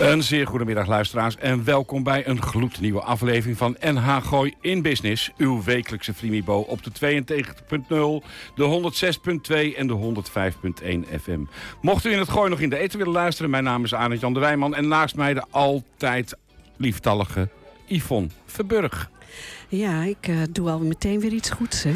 Een zeer goedemiddag luisteraars en welkom bij een gloednieuwe aflevering van NH Gooi in Business. Uw wekelijkse Frimibo op de 92.0, de 106.2 en de 105.1 FM. Mocht u in het Gooi nog in de eten willen luisteren, mijn naam is Arend Jan de Wijman en naast mij de altijd lieftallige Yvonne Verburg. Ja, ik uh, doe al meteen weer iets goeds, hè?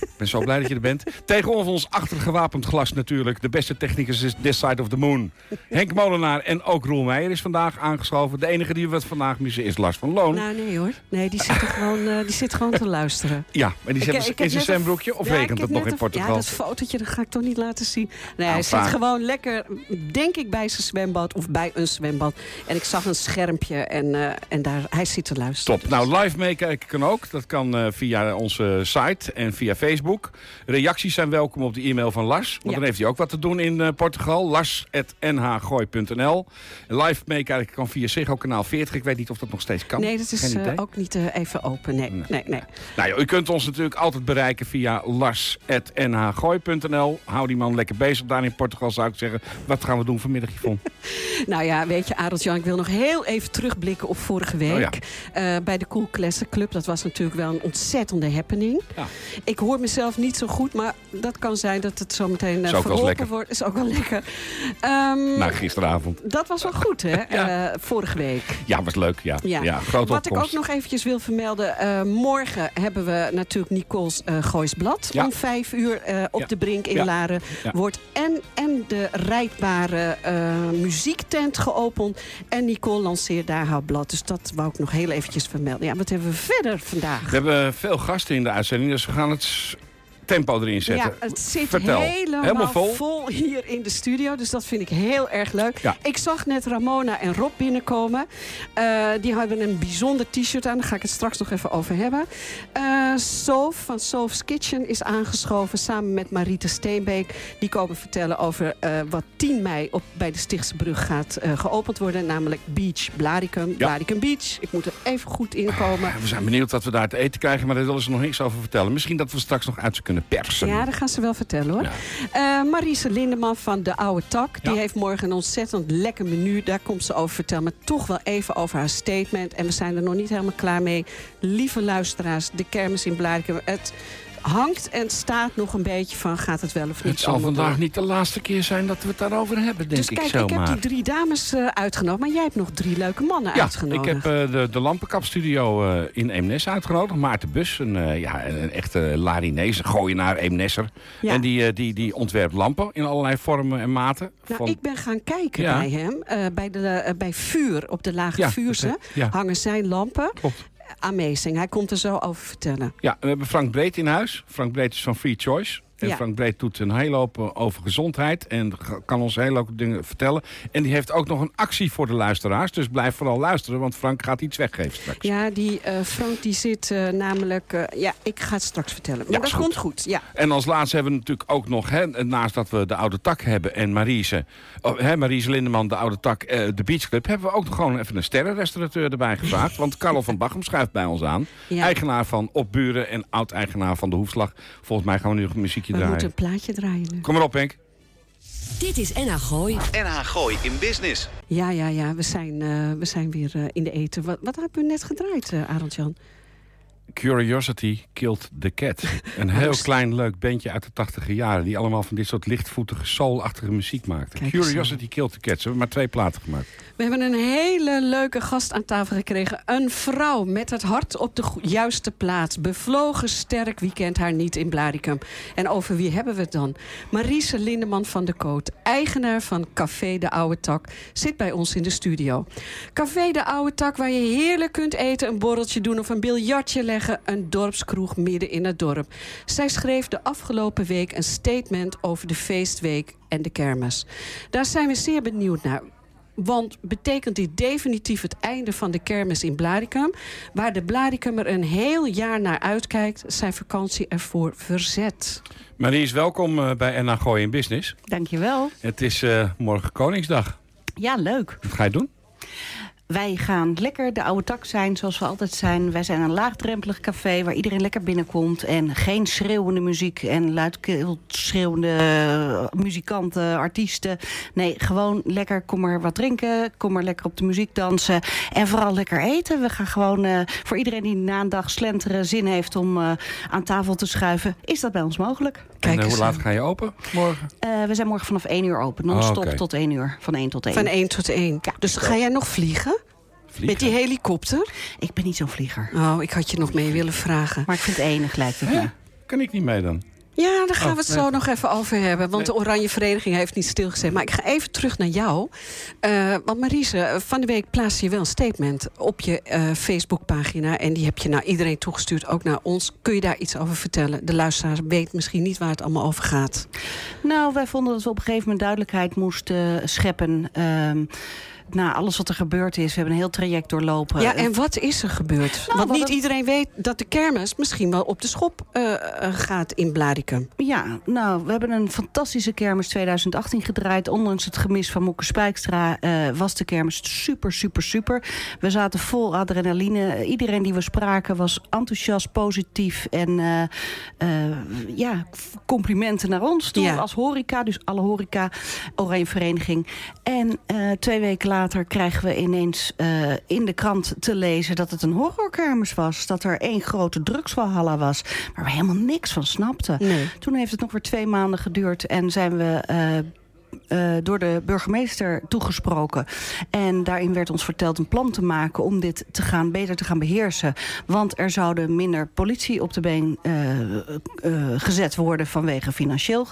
Ik ben zo blij dat je er bent. Tegenover ons achtergewapend glas natuurlijk. De beste technicus is This Side of the Moon. Henk Molenaar en ook Roel Meijer is vandaag aangeschoven. De enige die we vandaag missen is Lars van Loon. Nou, nee hoor. Nee, die zit, er gewoon, uh, die zit gewoon te luisteren. Ja, maar die zit in zijn zwembroekje of ja, regent het nog in Portugal? Ja, dat fotootje dat ga ik toch niet laten zien. Nee, hij zit gewoon lekker, denk ik, bij zijn zwembad of bij een zwembad. En ik zag een schermpje en, uh, en daar, hij zit te luisteren. Top. Nou, live meekijken kan ook. Dat kan uh, via onze site en via Facebook. Reacties zijn welkom op de e-mail van Lars. Want ja. dan heeft hij ook wat te doen in uh, Portugal. Lars.nhgooi.nl Live meekijken kan via Ziggo kanaal 40. Ik weet niet of dat nog steeds kan. Nee, dat is uh, ook niet even open. Nee, nee, nee. nee. Nou, ja, u kunt ons natuurlijk altijd bereiken via lars.nhgooi.nl Hou die man lekker bezig daar in Portugal, zou ik zeggen. Wat gaan we doen vanmiddag, Yvonne? nou ja, weet je, Adeltje, ik wil nog heel even terugblikken op vorige week. Oh ja. bij de Cool Classic Club. Dat was natuurlijk wel een ontzettende happening. Ja. Ik hoor mezelf niet zo goed, maar dat kan zijn dat het zo meteen uh, verholpen wordt. Is ook wel lekker. Um, nou, gisteravond. Dat was wel goed, hè? ja. uh, vorige week. Ja, was leuk, ja. ja. ja Wat opkomst. ik ook nog eventjes wil vermelden. Uh, morgen hebben we natuurlijk Nicole's Gooisblad. Om vijf uur op de Brink in Laren. Wordt en, en de rijdbare muziektent geopend. En Nicole lanceert daar haar blad. Dus dat wou ik nog heel eventjes vermelden. Ja, wat hebben we verder vandaag? We hebben veel gasten in de uitzending, dus we gaan het tempo erin zetten. Ja, het zit helemaal, vol. hier in de studio. Dus dat vind ik heel erg leuk. Ja. Ik zag net Ramona en Rob binnenkomen. Uh, die hebben een bijzonder t-shirt aan. Daar ga ik het straks nog even over hebben. Uh, Sof van Sof's Kitchen is aangeschoven samen met Mariette Steenbeek. Die komen vertellen over uh, wat 10 mei op, bij de Stichtse Brug gaat geopend worden. Namelijk Beach Blaricum. Ja. Blaricum Beach. Ik moet er even goed inkomen. We zijn benieuwd wat we daar te eten krijgen. Maar daar willen ze nog niks over vertellen. Misschien dat we straks nog uit kunnen persen. Ja, dat gaan ze wel vertellen hoor. Ja. Uh, Marise Lindeman van De Oude Tak. Die heeft morgen een ontzettend lekker menu. Daar komt ze over vertellen. Maar toch wel even over haar statement. En we zijn er nog niet helemaal klaar mee. Lieve luisteraars, de kermis in Blarikum. Het hangt en staat nog een beetje van gaat het wel of niet. Het zal vandaag niet de laatste keer zijn dat we het daarover hebben, denk dus ik kijk, zomaar. ik heb die drie dames uh, uitgenodigd, maar jij hebt nog drie leuke mannen ja, uitgenodigd. ik heb uh, de, de Lampenkapstudio uh, in Eemnes uitgenodigd. Maarten Bus, een, ja, een echte Larinees, gooienaar, Eemnesser. Ja. En die, die, die ontwerpt lampen in allerlei vormen en maten. Nou, van... ik ben gaan kijken ja. bij hem. bij, de, bij Vuur, op de Lage Vuurse, hangen zijn lampen. Klopt amazing. Hij komt er zo over vertellen. Ja, we hebben Frank Breed in huis. Frank Breed is van Free Choice. En Frank Breed doet een hele hoop eh, over gezondheid. En kan ons hele hoop dingen vertellen. En die heeft ook nog een actie voor de luisteraars. Dus blijf vooral luisteren, want Frank gaat iets weggeven straks. Ja, die uh, Frank die zit uh, namelijk... Uh, ja, ik ga het straks vertellen. Maar ja, dat goed. komt goed, ja. En als laatste hebben we natuurlijk ook nog... Hè, naast dat we de Oude Tak hebben en Marise... Oh, hè, Lindeman, de Oude Tak, de Beach Club... hebben we ook nog gewoon even een sterrenrestaurateur erbij gevraagd. want Carlo van Bachem schuift bij ons aan. Ja. Eigenaar van Opburen en oud-eigenaar van de Hoefslag. Volgens mij gaan we nu nog we draaien. moeten een plaatje draaien nu. Kom maar op, Henk. Dit is NH Gooi. NH Gooi in business. Ja, ja, ja. We zijn, uh, we zijn weer uh, in de eten. Wat, wat hebben we net gedraaid, uh, Arend-Jan? Curiosity Killed the Cat. Een heel klein leuk bandje uit de tachtige jaren... die allemaal van dit soort lichtvoetige, soulachtige muziek maakte. Curiosity Killed the Cat. Ze hebben maar twee platen gemaakt. We hebben een hele leuke gast aan tafel gekregen. Een vrouw met het hart op de juiste plaats. Bevlogen, sterk, wie kent haar niet in Blaricum. En over wie hebben we het dan? Marise Lindeman van de Koot, eigenaar van Café de Oude Tak... zit bij ons in de studio. Café de Oude Tak, waar je heerlijk kunt eten... een borreltje doen of een biljartje leggen. Een dorpskroeg midden in het dorp. Zij schreef de afgelopen week een statement over de feestweek en de kermis. Daar zijn we zeer benieuwd naar. Want betekent dit definitief het einde van de kermis in Blaricum? Waar de Blaricummer een heel jaar naar uitkijkt... zijn vakantie ervoor verzet. Maries, welkom eh, bij NA Gooi in Business. Dankjewel. Het is uh, morgen Koningsdag. Ja, leuk. Wat ga je doen? Wij gaan lekker de oude tak zijn zoals we altijd zijn. Wij zijn een laagdrempelig café waar iedereen lekker binnenkomt. En geen schreeuwende muziek en luidkeels schreeuwende eh, muzikanten, artiesten. Nee, gewoon lekker kom maar wat drinken. Kom maar lekker op de muziek dansen. En vooral lekker eten. We gaan gewoon uh, voor iedereen die na een dag slenteren zin heeft om uh, aan tafel te schuiven. Is dat bij ons mogelijk. Kijk en hoe laat ga je open morgen? we zijn morgen vanaf 1 uur open. Non-stop oh, okay. tot 1 uur. Van 1 tot 1. Van 1 tot 1. Ja. Dus ga jij nog vliegen? Met die helikopter? Ik ben niet zo'n vlieger. Oh, ik had je nog mee willen vragen. Maar ik vind het enig, lijkt het me. Kan ik niet mee dan? Ja, daar gaan we het oh, zo nog even over hebben. Want de Oranje Vereniging heeft niet stilgezet. Maar ik ga even terug naar jou. Uh, want Marise, van de week plaatste je wel een statement op je uh, Facebookpagina. En die heb je naar iedereen toegestuurd, ook naar ons. Kun je daar iets over vertellen? De luisteraar weet misschien niet waar het allemaal over gaat. Nou, wij vonden dat we op een gegeven moment duidelijkheid moesten scheppen... Na alles wat er gebeurd is. We hebben een heel traject doorlopen. Ja, en wat is er gebeurd? Nou, Want niet iedereen weet dat de kermis misschien wel op de schop uh, gaat in Blaricum. Ja, nou, we hebben een fantastische kermis 2018 gedraaid. Ondanks het gemis van Moeke Spijkstra uh, was de kermis super, super, super. We zaten vol adrenaline. Iedereen die we spraken was enthousiast, positief. En ja, complimenten naar ons toe als horeca. Dus alle horeca, Oranje Vereniging. En twee weken later later krijgen we ineens uh, in de krant te lezen dat het een horrorkermis was. Dat er één grote drugswalhalla was, waar we helemaal niks van snapten. Nee. Toen heeft het nog weer twee maanden geduurd en zijn we... Uh, uh, door de burgemeester toegesproken. En daarin werd ons verteld een plan te maken om dit te gaan, beter te gaan beheersen. Want er zouden minder politie op de been uh, uh, gezet worden vanwege financieel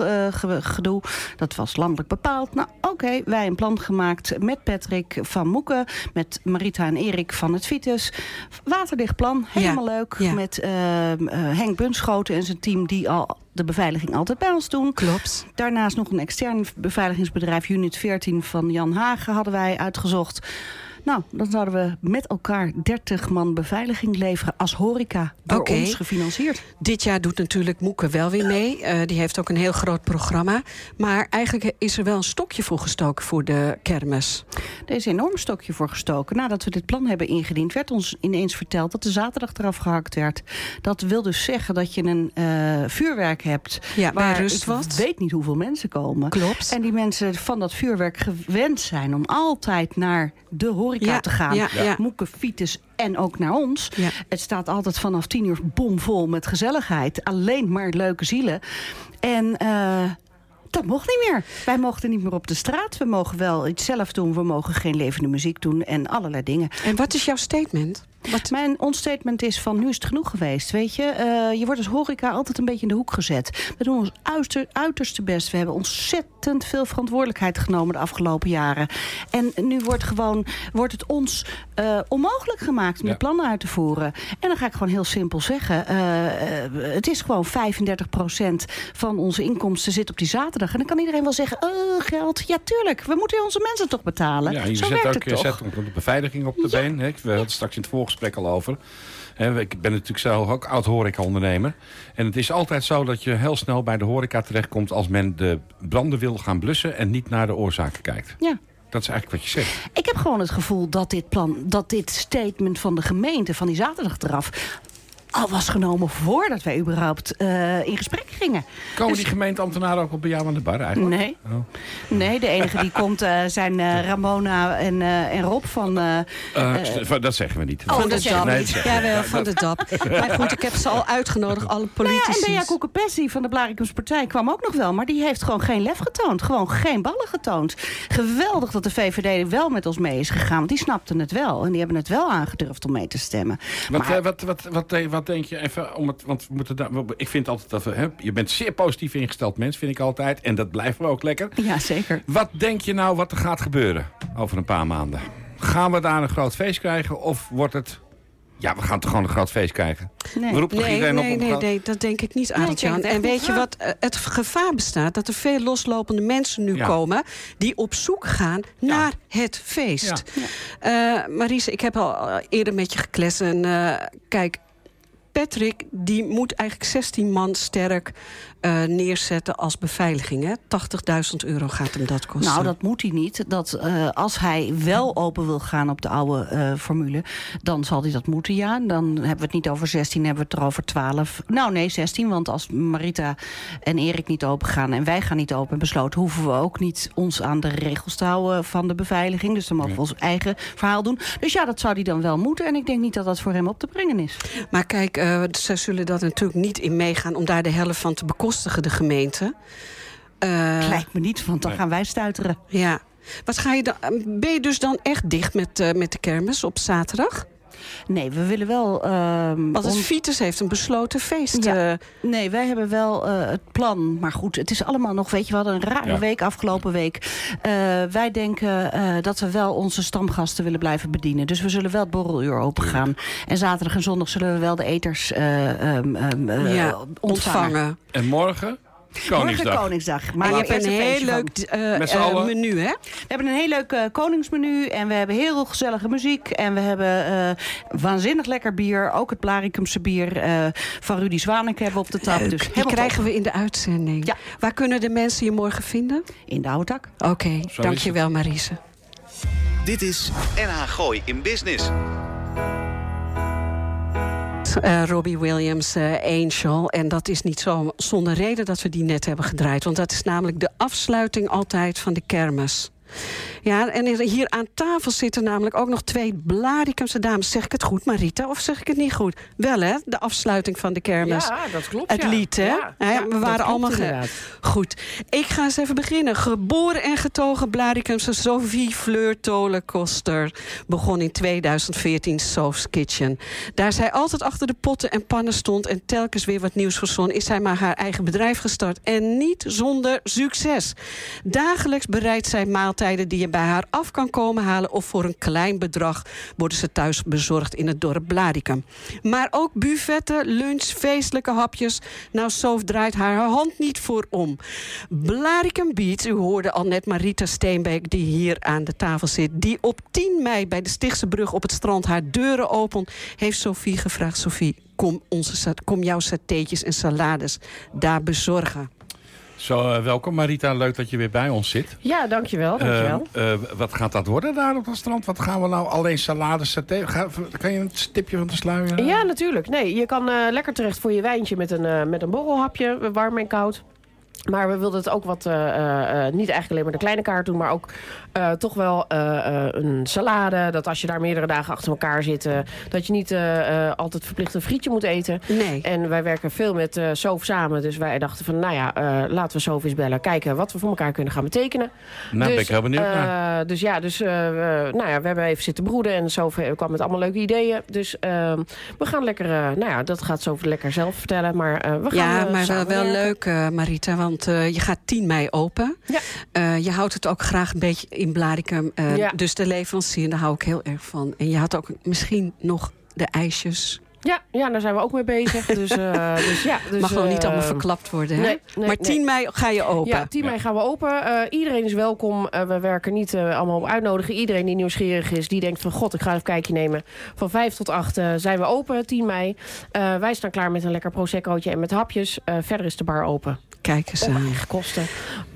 gedoe. Dat was landelijk bepaald. Nou oké, okay, wij een plan gemaakt met Patrick van Moeken, met Marita en Erik van het Vitus. Waterdicht plan, helemaal ja. leuk. Ja. Met Henk Bunschoten en zijn team die al de beveiliging altijd bij ons doen. Klopt. Daarnaast nog een extern beveiligingsbedrijf, Unit 14 van Jan Hagen, hadden wij uitgezocht. Nou, dan zouden we met elkaar 30 man beveiliging leveren als horeca. Door ons gefinancierd. Dit jaar doet natuurlijk Moeke wel weer mee. Uh, die heeft ook een heel groot programma. Maar eigenlijk is er wel een stokje voor gestoken voor de kermis. Er is een enorm stokje voor gestoken. Nadat we dit plan hebben ingediend, werd ons ineens verteld dat de zaterdag eraf gehakt werd. Dat wil dus zeggen dat je een uh, vuurwerk hebt. Ja, waar rust. Ik weet niet hoeveel mensen komen. Klopt. En die mensen van dat vuurwerk gewend zijn om altijd naar de horeca horeca te gaan. Ja, ja. Moeken, fiets en ook naar ons. Het staat altijd vanaf tien uur bomvol met gezelligheid. Alleen maar leuke zielen. En... Uh, dat mocht niet meer. Wij mochten niet meer op de straat. We mogen wel iets zelf doen. We mogen geen levende muziek doen en allerlei dingen. En wat is jouw statement? Wat... Mijn onstatement is van nu is het genoeg geweest. Weet je, uh, je wordt als horeca altijd een beetje in de hoek gezet. We doen ons uiterste, uiterste best. We hebben ontzettend veel verantwoordelijkheid genomen de afgelopen jaren. En nu wordt, gewoon, wordt het ons uh, onmogelijk gemaakt om ja. de plannen uit te voeren. En dan ga ik gewoon heel simpel zeggen. Uh, het is gewoon 35% van onze inkomsten zit op die zaterdag. En dan kan iedereen wel zeggen, geld. Ja, tuurlijk. We moeten onze mensen toch betalen. Ja, je Zo zet ook, je zet de beveiliging op de ja. been. Hè? We hadden straks in het volgende gesprek al over. Ik ben natuurlijk zelf ook oud-horeca-ondernemer. En het is altijd zo dat je heel snel bij de horeca terechtkomt... als men de branden wil gaan blussen en niet naar de oorzaken kijkt. Ja. Dat is eigenlijk wat je zegt. Ik heb gewoon het gevoel dat dit plan, dat dit statement van de gemeente, van die zaterdag eraf, al was genomen voordat wij überhaupt uh, in gesprek gingen. Komen dus... die gemeenteambtenaren ook op bij jou aan de bar eigenlijk? Nee. Oh. Nee, de enige die komt uh, zijn uh, Ramona en, en Rob van... dat zeggen we niet. Oh, van de DAP. Nee, ja, wel, van de DAP. maar goed, ik heb ze al uitgenodigd, alle politici. Nou ja, en Bea Koekepessi van de Blaricums Partij kwam ook nog wel. Maar die heeft gewoon geen lef getoond. Gewoon geen ballen getoond. Geweldig dat de VVD wel met ons mee is gegaan. Want die snapten het wel. En die hebben het wel aangedurfd om mee te stemmen. Wat, maar, wat, wat, wat, wat denk je even, om het, want we moeten daar, ik vind altijd dat we, hè, je bent zeer positief ingesteld mens, vind ik altijd. En dat blijven we ook lekker. Ja, zeker. Wat denk je nou wat er gaat gebeuren over een paar maanden? Gaan we daar een groot feest krijgen of wordt het Ja, we gaan toch gewoon een groot feest krijgen? Nee, we roepen nee, iedereen nee, op nee, nee, dat denk ik niet, Adeltje. en weet je wat? Eh, het gevaar bestaat dat er veel loslopende mensen nu komen... die op zoek gaan naar het feest. Ja. Uh, Marise, ik heb al eerder met je gekletst. En uh, kijk, Patrick die moet eigenlijk 16 man sterk uh, neerzetten als beveiliging. 80.000 euro gaat hem dat kosten. Nou, dat moet hij niet. Dat, uh, als hij wel open wil gaan op de oude uh, formule... dan zal hij dat moeten, ja. Dan hebben we het niet over 16, hebben we het er over 12. Nou, nee, 16, want als Marita en Erik niet open gaan... en wij gaan niet open besloten... hoeven we ook niet ons aan de regels te houden van de beveiliging. Dus dan mogen we ons eigen verhaal doen. Dus ja, dat zou hij dan wel moeten. En ik denk niet dat dat voor hem op te brengen is. Maar kijk, ze zullen dat natuurlijk niet in meegaan... om daar de helft van te bekostigen de gemeente. Uh, Lijkt me niet, want dan gaan wij stuiteren. Ja. Wat ga je dan, ben je dus dan echt dicht met, uh, met de kermis op zaterdag? Nee, we willen wel... Uh, Want het Vitus heeft een besloten feest. Ja. Uh, nee, wij hebben wel uh, het plan. Maar goed, het is allemaal nog... Weet je, we hadden een rare ja. week afgelopen week. Uh, wij denken dat we wel onze stamgasten willen blijven bedienen. Dus we zullen wel het borreluur open gaan. En zaterdag en zondag zullen we wel de eters um, um, ja, ontvangen. ontvangen. En morgen? Koningsdag. Morgen Koningsdag. Maar je hebt een heel leuk uh, menu, hè? We hebben een heel leuk uh, koningsmenu. En we hebben heel gezellige muziek. En we hebben uh, waanzinnig lekker bier. Ook het Blaricumse bier van Rudy Zwaneke hebben we op de tap. Dus Die krijgen we in de uitzending. Ja. Waar kunnen de mensen je morgen vinden? In de oude tak. Oké, okay, dankjewel Marise. Dit is NH Gooi in Business. Uh, Robbie Williams, uh, Angel. En dat is niet zo zonder reden dat we die net hebben gedraaid. Want dat is namelijk de afsluiting altijd van de kermis. Ja, en hier aan tafel zitten namelijk ook nog twee Blaricumse dames. Zeg ik het goed, Marita, of zeg ik het niet goed? Wel, hè? De afsluiting van de kermis. Ja, dat klopt. Het lied, hè? Ja, we waren allemaal goed. Ik ga eens even beginnen. Geboren en getogen Blaricumse Sophie Fleur Tolen Koster begon in 2014 Soph's Kitchen. Daar zij altijd achter de potten en pannen stond en telkens weer wat nieuws verzon, is zij maar haar eigen bedrijf gestart. En niet zonder succes. Dagelijks bereidt zij maaltijden die je bij haar af kan komen halen... of voor een klein bedrag worden ze thuis bezorgd in het dorp Blaricum. Maar ook buffetten, lunch, feestelijke hapjes. Nou, Sof draait haar hand niet voor om. Blaricum Beats, u hoorde al net Marita Steenbeek... die hier aan de tafel zit, die op 10 mei bij de Stichtse Brug op het strand haar deuren opent... heeft Sophie gevraagd, Sophie, kom, onze, kom jouw satéetjes en salades daar bezorgen. Zo, uh, welkom Marita, leuk dat je weer bij ons zit. Ja, dankjewel. dankjewel. Uh, uh, wat gaat dat worden daar op het strand? Wat gaan we nou alleen salade, saté? Ga, kan je een stipje van de sluier? Ja, natuurlijk. Nee, je kan lekker terecht voor je wijntje met een, met een borrelhapje, warm en koud. Maar we wilden het ook wat, uh, uh, niet eigenlijk alleen maar de kleine kaart doen... maar ook uh, toch wel een salade. Dat als je daar meerdere dagen achter elkaar zit... dat je niet altijd verplicht een frietje moet eten. Nee. En wij werken veel met Soof samen. Dus wij dachten van, nou ja, laten we Soof eens bellen. Kijken wat we voor elkaar kunnen gaan betekenen. Nou, dus, ben ik heel benieuwd naar. Dus ja, dus, nou ja, we hebben even zitten broeden. En Soof kwam met allemaal leuke ideeën. Dus ehm, we gaan lekker... nou ja, dat gaat Soof lekker zelf vertellen. Maar we gaan Ja, maar wel, wel leuk, Marita. Want uh, je gaat 10 mei open. Ja. Uh, je houdt het ook graag een beetje in Blaricum. Uh, ja. Dus de leverancier, daar hou ik heel erg van. En je had ook misschien nog de ijsjes. Ja, ja, daar zijn we ook mee bezig. Dus, uh, dus ja, dus, Mag gewoon niet allemaal verklapt worden. Hè? Nee, nee, maar 10 mei ga je open. Ja, 10 mei gaan we open. Uh, iedereen is welkom. Uh, we werken niet allemaal op uitnodigen. Iedereen die nieuwsgierig is, die denkt van... god, ik ga even een kijkje nemen. Van 5 tot 8 zijn we open, 10 mei. wij staan klaar met een lekker proseccootje en met hapjes. verder is de bar open. Kijk eens aan. eigen kosten.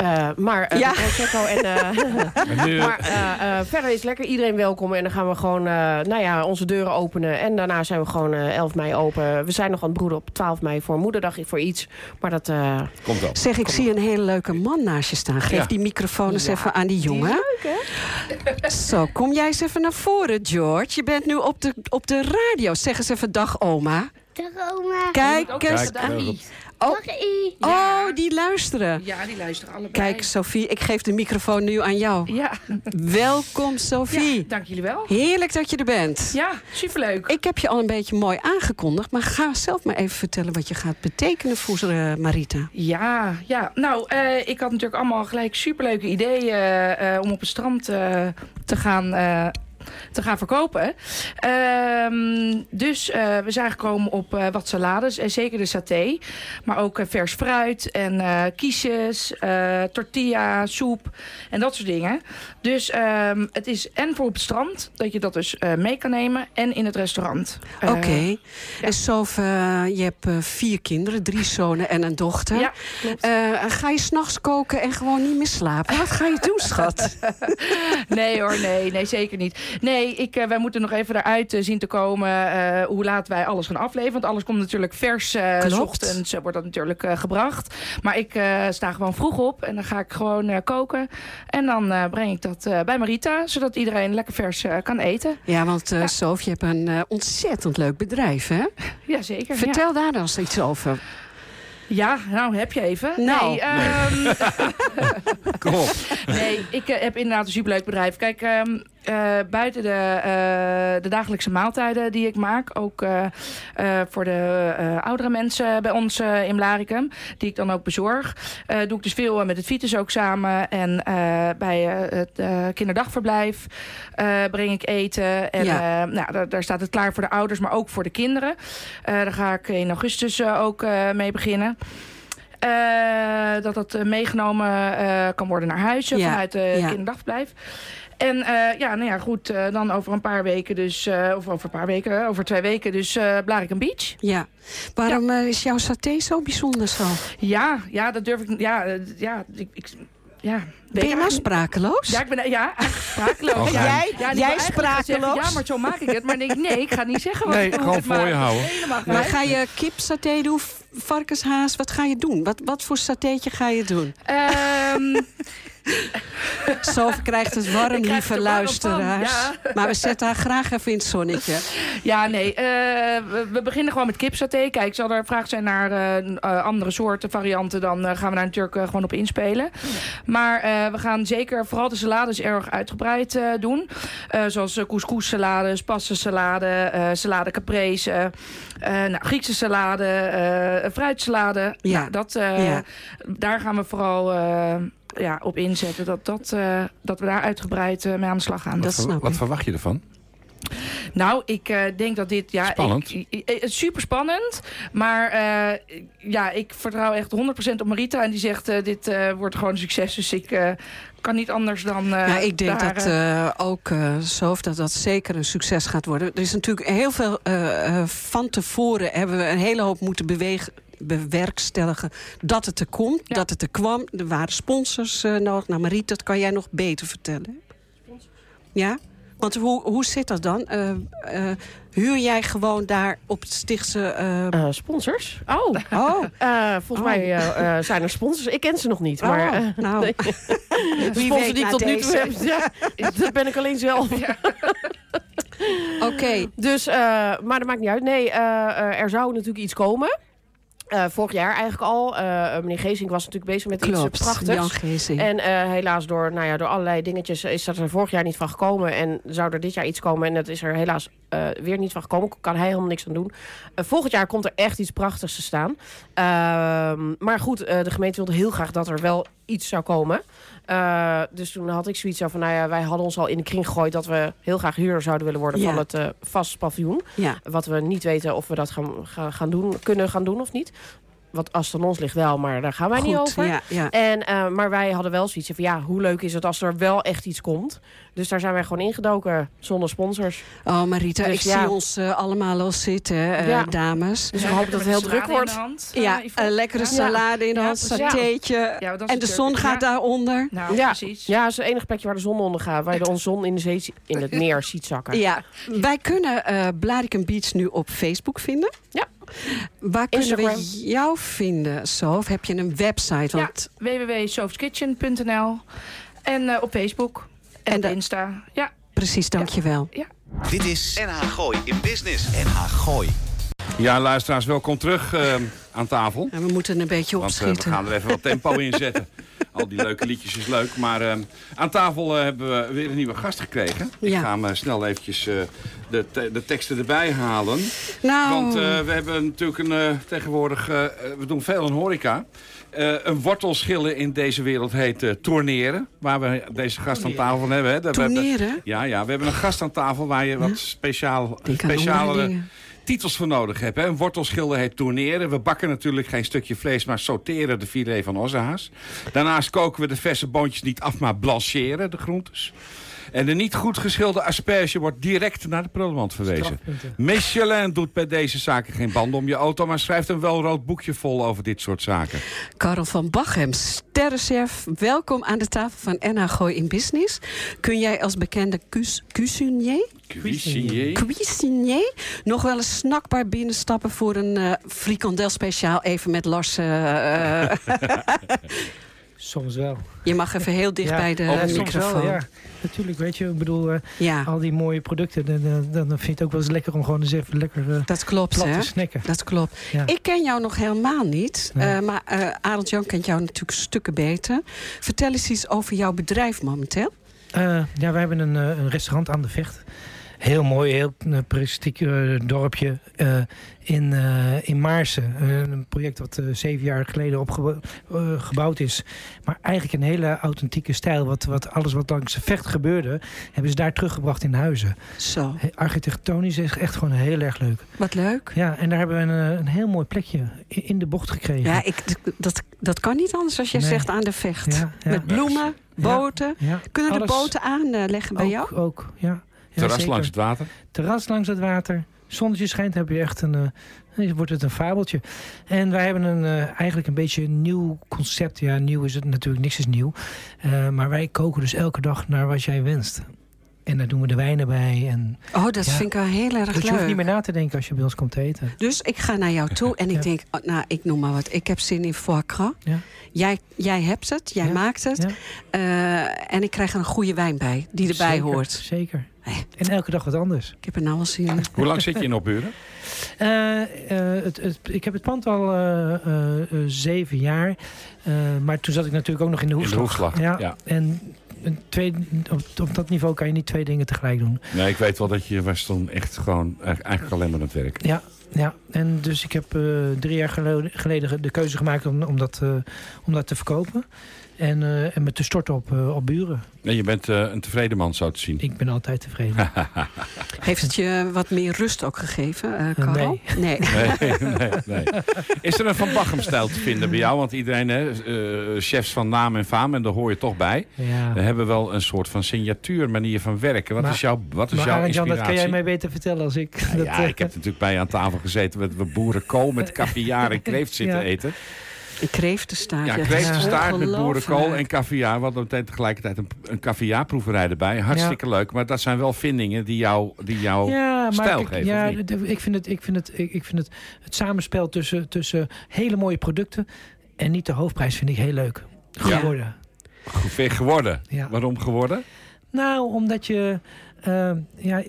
Uh, maar uh, ja. Prosecco en... Uh, maar verder is lekker iedereen welkom. En dan gaan we gewoon nou ja, onze deuren openen. En daarna zijn we gewoon 11 mei open. We zijn nog aan het broeden op 12 mei voor moederdag voor iets. Maar dat... Komt dan. Zeg, ik zie een hele leuke man naast je staan. Geef die microfoon eens even aan die jongen. Die leuk, hè? Zo, kom jij eens even naar voren, George. Je bent nu op de, op de radio. Zeg eens even dag, oma. Dag, oma. Kijk eens. Oh, oh, die luisteren. Ja, die luisteren allebei. Kijk, Sophie, ik geef de microfoon nu aan jou. Ja. Welkom, Sophie. Ja, dank jullie wel. Heerlijk dat je er bent. Ja, superleuk. Ik heb je al een beetje mooi aangekondigd, maar ga zelf maar even vertellen wat je gaat betekenen voor uh, Marita. Ja, ja. nou, uh, ik had natuurlijk allemaal gelijk superleuke ideeën uh, om op het strand te gaan te gaan verkopen. Ehm, dus we zijn gekomen op wat salades. En zeker de saté. Maar ook vers fruit en kiesjes, tortilla, soep en dat soort dingen. Dus ehm, het is en voor op het strand, dat je dat dus mee kan nemen. En in het restaurant. Oké. Ja. En Sof, je hebt vier kinderen. Drie zonen en een dochter. Ja, ga je s'nachts koken en gewoon niet meer slapen? Wat ga je doen, schat? nee hoor, nee, nee, zeker niet. Nee, ik, wij moeten nog even eruit zien te komen uh, hoe laat wij alles gaan afleveren. Want alles komt natuurlijk vers. Uh, ochtends wordt dat natuurlijk gebracht. Maar ik sta gewoon vroeg op en dan ga ik gewoon koken. En dan breng ik dat bij Marita, zodat iedereen lekker vers kan eten. Ja, want uh, ja. je hebt een ontzettend leuk bedrijf, hè? Jazeker. Vertel ja. daar dan eens iets over. Ja, nou heb je even. Nou. Nee, um... Kom op. Nee, ik heb inderdaad een superleuk bedrijf. Kijk, um, uh, buiten de, uh, de dagelijkse maaltijden die ik maak. Ook uh, voor de oudere mensen bij ons in Blaricum. Die ik dan ook bezorg. doe ik dus veel met het Vitus ook samen. En bij het kinderdagverblijf breng ik eten. En ja. nou, daar, daar, staat het klaar voor de ouders, maar ook voor de kinderen. daar ga ik in augustus ook mee beginnen. Uh, dat dat meegenomen uh, kan worden naar huis ja. vanuit het ja. kinderdagverblijf. En uh, ja, nou ja, goed, uh, dan over een paar weken dus, uh, of over een paar weken, over twee weken dus uh, Blarikum Beach. Ja. Waarom ja. is jouw saté zo bijzonder zo? Ja, ja dat durf ik, ja, ja, ik, ik ja, ben je nou sprakeloos? Ja, ik ben ja, sprakeloos. Oh, ja. Jij, ja, jij sprakeloos? Zeggen, ja, maar zo maak ik het. Maar denk ik, nee, ik ga niet zeggen wat nee, ik doe. gewoon voor je houden. Maar ga je kipsaté doen, varkenshaas? Wat ga je doen? Wat, wat voor satéetje ga je doen? Um, Zo krijgt het warm, lieve luisteraars. Ja. Maar we zetten haar graag even in het zonnetje. Ja, nee. Uh, we, we, beginnen gewoon met kipsaté. Kijk, zal er vraag zijn naar uh, andere soorten varianten... dan uh, gaan we daar natuurlijk gewoon op inspelen. Maar we gaan zeker vooral de salades erg uitgebreid doen. zoals couscous salade, salade caprese... nou, Griekse salade, fruitsalade. Ja. Nou, dat, ja. Daar gaan we vooral ja, op inzetten. Dat, dat, uh, dat we daar uitgebreid uh, mee aan de slag gaan. Wat, ver, wat verwacht je ervan? Nou, ik uh, denk dat dit... Ja, spannend. Ik, ik, super spannend. Maar ja, ik vertrouw echt 100% op Marita. En die zegt, dit wordt gewoon een succes. Dus ik kan niet anders dan uh, ja, Ik denk daar, dat uh, ook uh, Sof, dat dat zeker een succes gaat worden. Er is natuurlijk heel veel... van tevoren hebben we een hele hoop moeten bewegen bewerkstelligen dat het er komt, ja. dat het er kwam. Er waren sponsors uh, nodig. Nou, Mariet, dat kan jij nog beter vertellen. Ja? Want hoe, hoe zit dat dan? Uh, uh, huur jij gewoon daar op het stichtse... sponsors? Oh, oh. volgens oh. mij zijn er sponsors. Ik ken ze nog niet. Oh, maar, nou. nee. Sponsor die ik tot nu toe heb, ja, dat ben ik alleen zelf. Ja. Oké. Okay. Dus, maar dat maakt niet uit. Nee, er zou natuurlijk iets komen. Uh, vorig jaar eigenlijk al. Uh, meneer Geesink was natuurlijk bezig met Klopt, iets prachtigs. En uh, helaas door, nou ja, door allerlei dingetjes is dat er vorig jaar niet van gekomen. En zou er dit jaar iets komen en dat is er helaas weer niet van gekomen. Kan hij helemaal niks aan doen. volgend jaar komt er echt iets prachtigs te staan. Ehm, maar goed, de gemeente wilde heel graag dat er wel iets zou komen. Uh, dus toen had ik zoiets van, nou ja, wij hadden ons al in de kring gegooid... dat we heel graag huurder zouden willen worden ja. van het uh, vast paviljoen. Ja. Wat we niet weten of we dat gaan, gaan doen, kunnen gaan doen of niet. Wat als het aan ons ligt wel, maar daar gaan wij Goed, niet over. Ja, ja. En, uh, maar wij hadden wel zoiets van, ja, hoe leuk is het als er wel echt iets komt. Dus daar zijn wij gewoon ingedoken, zonder sponsors. Oh, Marita, dus, ik ja. zie ons uh, allemaal al zitten, uh, ja. dames. Dus we hopen dat het heel druk wordt. Ja, een lekkere salade in de hand, satéetje. en de zon gaat daaronder. Nou, ja. precies. Ja, dat is het enige plekje waar de zon onder gaat. Waar je de zon in, de zee, in het meer ziet zakken. Ja, wij kunnen uh, Blaricum Beach nu op Facebook vinden. Ja. Waar kunnen Instagram. we jou vinden, Sof? Heb je een website? Want... Ja, www.sofskitchen.nl En uh, op Facebook en, op Insta. Ja. Precies, dankjewel. Ja. ja. Dit is NH Gooi in Business. NH Gooi. Ja, luisteraars, welkom terug uh, aan tafel. En we moeten een beetje Want, opschieten. Uh, we gaan er even wat tempo in zetten. Al die leuke liedjes is leuk. Maar ehm, aan tafel hebben we weer een nieuwe gast gekregen. Ik ga hem snel eventjes de, de teksten erbij halen. Nou. Want we hebben natuurlijk een, tegenwoordig... we doen veel in horeca. Uh, een wortelschillen in deze wereld heet uh, tourneren. Waar we deze gast aan tafel hebben. Hè. Tourneren? ja, ja, we hebben een gast aan tafel waar je wat speciaal, speciale titels voor nodig hebt. Hè. Een wortelschilder heet tourneren. We bakken natuurlijk geen stukje vlees, maar sauteren de filet van ossehaas. Daarnaast koken we de verse boontjes niet af, maar blancheren de groentes. En de niet goed geschilde asperge wordt direct naar de prullenmand verwezen. Michelin doet bij deze zaken geen banden om je auto... maar schrijft een welrood boekje vol over dit soort zaken. Karel van Bachem, sterrenchef. Welkom aan de tafel van NH Gooi in Business. Kun jij als bekende cuisinier... Cuisinier. Cuisinier. Nog wel eens snakbaar binnenstappen voor een uh, frikandel speciaal. Even met Lars... Uh, Soms wel. Je mag even heel dicht bij de ja, microfoon. Wel, ja, natuurlijk. Weet je, ik bedoel, uh, ja. al die mooie producten, dan, dan, vind je het ook wel eens lekker om gewoon eens even lekker uh, dat klopt, hè? te snacken. Dat klopt. Ik ken jou nog helemaal niet, nee. uh, maar Arend Jan kent jou natuurlijk stukken beter. Vertel eens iets over jouw bedrijf momenteel. ja, wij hebben een, een restaurant aan de Vecht. Heel mooi, heel prestigiek dorpje in, uh, in Maarsen. Een project uh, zeven jaar geleden opgebouwd is. Maar eigenlijk een hele authentieke stijl. Wat, wat alles wat langs de vecht gebeurde, hebben ze daar teruggebracht in huizen. Zo. Architectonisch is echt gewoon heel erg leuk. Wat leuk. Ja, en daar hebben we een, een heel mooi plekje in de bocht gekregen. Ja, ik, dat, dat kan niet anders als je zegt aan de vecht. Ja, ja. Met bloemen, boten. Kunnen de boten aanleggen bij ook, jou? Ook, ja. Terras langs het water? Terras langs het water zonnetje schijnt, heb je echt een, uh, wordt het een fabeltje. En wij hebben een, uh, eigenlijk een beetje een nieuw concept. Ja, nieuw is het natuurlijk, niks is nieuw. Uh, maar wij koken dus elke dag naar wat jij wenst. En daar doen we de wijnen bij. En, oh, dat vind ik wel heel erg dus leuk. je hoeft niet meer na te denken als je bij ons komt eten. Dus ik ga naar jou toe en ik denk, oh, nou, ik noem maar wat. Ik heb zin in foie gras. Ja. Jij, jij hebt het, jij maakt het. Uh, en ik krijg er een goede wijn bij, die erbij zeker, hoort. Zeker. En elke dag wat anders. Ik heb er nou al zin in. Hoe lang zit je in Opburen? Uh, uh, het, het, ik heb het pand al uh, zeven jaar. maar toen zat ik natuurlijk ook nog in de hoefslag. In de hoefslag, ja. En twee, op, op, dat niveau kan je niet twee dingen tegelijk doen. Nee, ik weet wel dat je was dan echt gewoon eigenlijk alleen maar aan het werk. Ja, ja. en dus ik heb drie jaar geleden de keuze gemaakt om, om, dat, om dat te verkopen. En, uh, en me te storten op, uh, op buren. En je bent uh, een tevreden man, zo te zien. Ik ben altijd tevreden. Heeft het je wat meer rust ook gegeven, Karel? Nee. Nee. nee, nee, nee. Is er een Van Bachem-stijl te vinden bij jou? Want iedereen, hè, chefs van naam en faam, en daar hoor je toch bij. Ja. We hebben wel een soort van signatuur, manier van werken. Wat maar, is jouw, wat is maar, jouw inspiratie? dat kan jij mij beter vertellen als ik. Ja, dat, ja ik heb natuurlijk bij je aan tafel gezeten... met we boerenkool met caviar en kreeft zitten eten. Kreeftenstaart. Ja, kreeftenstaart met boerenkool en caviar. We hadden meteen tegelijkertijd een, een caviarproeverij erbij. Hartstikke leuk. Maar dat zijn wel vindingen die jou, die jou ja, stijl geven. Ja, ik vind, het, ik vind, het, ik vind het, het samenspel tussen, tussen hele mooie producten... en niet de hoofdprijs vind ik heel leuk. Geworden. Ja. Geworden? Ja. Waarom geworden? Nou, omdat je... Uh, ja,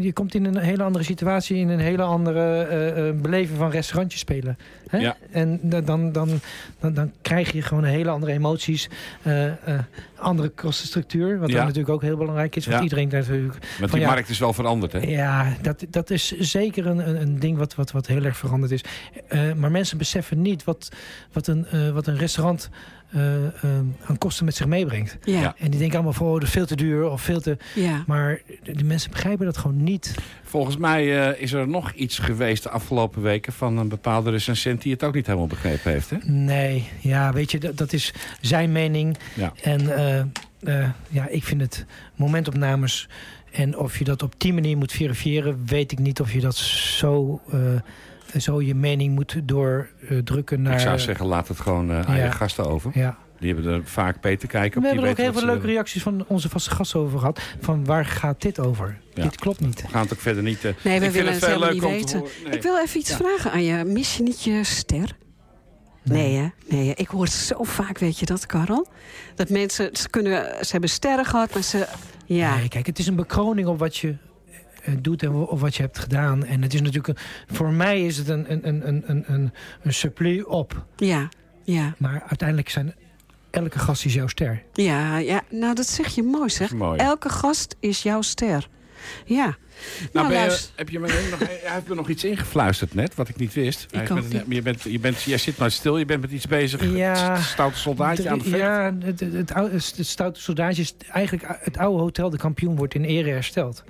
je komt in een hele andere situatie, in een hele andere uh, beleving van restaurantjes spelen. Hè? Ja. En dan, dan, dan, dan, krijg je gewoon hele andere emoties, andere kostenstructuur, wat ja. natuurlijk ook heel belangrijk is. Want ja. iedereen natuurlijk. Want die markt is wel veranderd, hè? Ja, dat, dat is zeker een, een, een ding wat, wat, wat heel erg veranderd is. maar mensen beseffen niet wat, wat, een, wat een restaurant aan kosten met zich meebrengt. Ja. En die denken allemaal van, oh, dat is veel te duur of veel te... Ja. Maar de mensen begrijpen dat gewoon niet. Volgens mij uh, is er nog iets geweest de afgelopen weken... van een bepaalde recensent die het ook niet helemaal begrepen heeft, hè? Nee, ja, weet je, dat, dat is zijn mening. Ja. En ja, ik vind het momentopnames... en of je dat op die manier moet verifiëren... weet ik niet of je dat zo zo je mening moet doordrukken naar... Ik zou zeggen, laat het gewoon uh, aan je gasten over. Ja. Die hebben er vaak beter kijken. We hebben er ook heel veel leuke reacties van onze vaste gasten over gehad. Van waar gaat dit over? Dit klopt niet. We gaan het ook verder niet... Uh, nee, we willen het, het helemaal niet weten. Nee. Ik wil even iets vragen aan je. Mis je niet je ster? Nee, hè? Nee, ik hoor het zo vaak, weet je dat, Karel? Dat mensen, ze, kunnen, ze hebben sterren gehad, maar ze... Ja. Nee, kijk, het is een bekroning op wat je eh, doet en of wat je hebt gedaan. En het is natuurlijk, een, voor mij is het een, een, een, een, een, een supplie op. Ja, ja. Maar uiteindelijk zijn elke gast is jouw ster. Ja, ja nou dat zeg je mooi zeg. Mooi. Elke gast is jouw ster. Ja. Nou, nou je, heb je me nog, hij heeft me nog iets ingefluisterd net, wat ik niet wist. Ik met, je, bent, je, bent, jij zit maar stil, je bent met iets bezig. Ja, het stoute soldaatje aan het vechten. Ja, het, het, het, het stoute soldaatje is eigenlijk het oude hotel De Kampioen wordt in ere hersteld.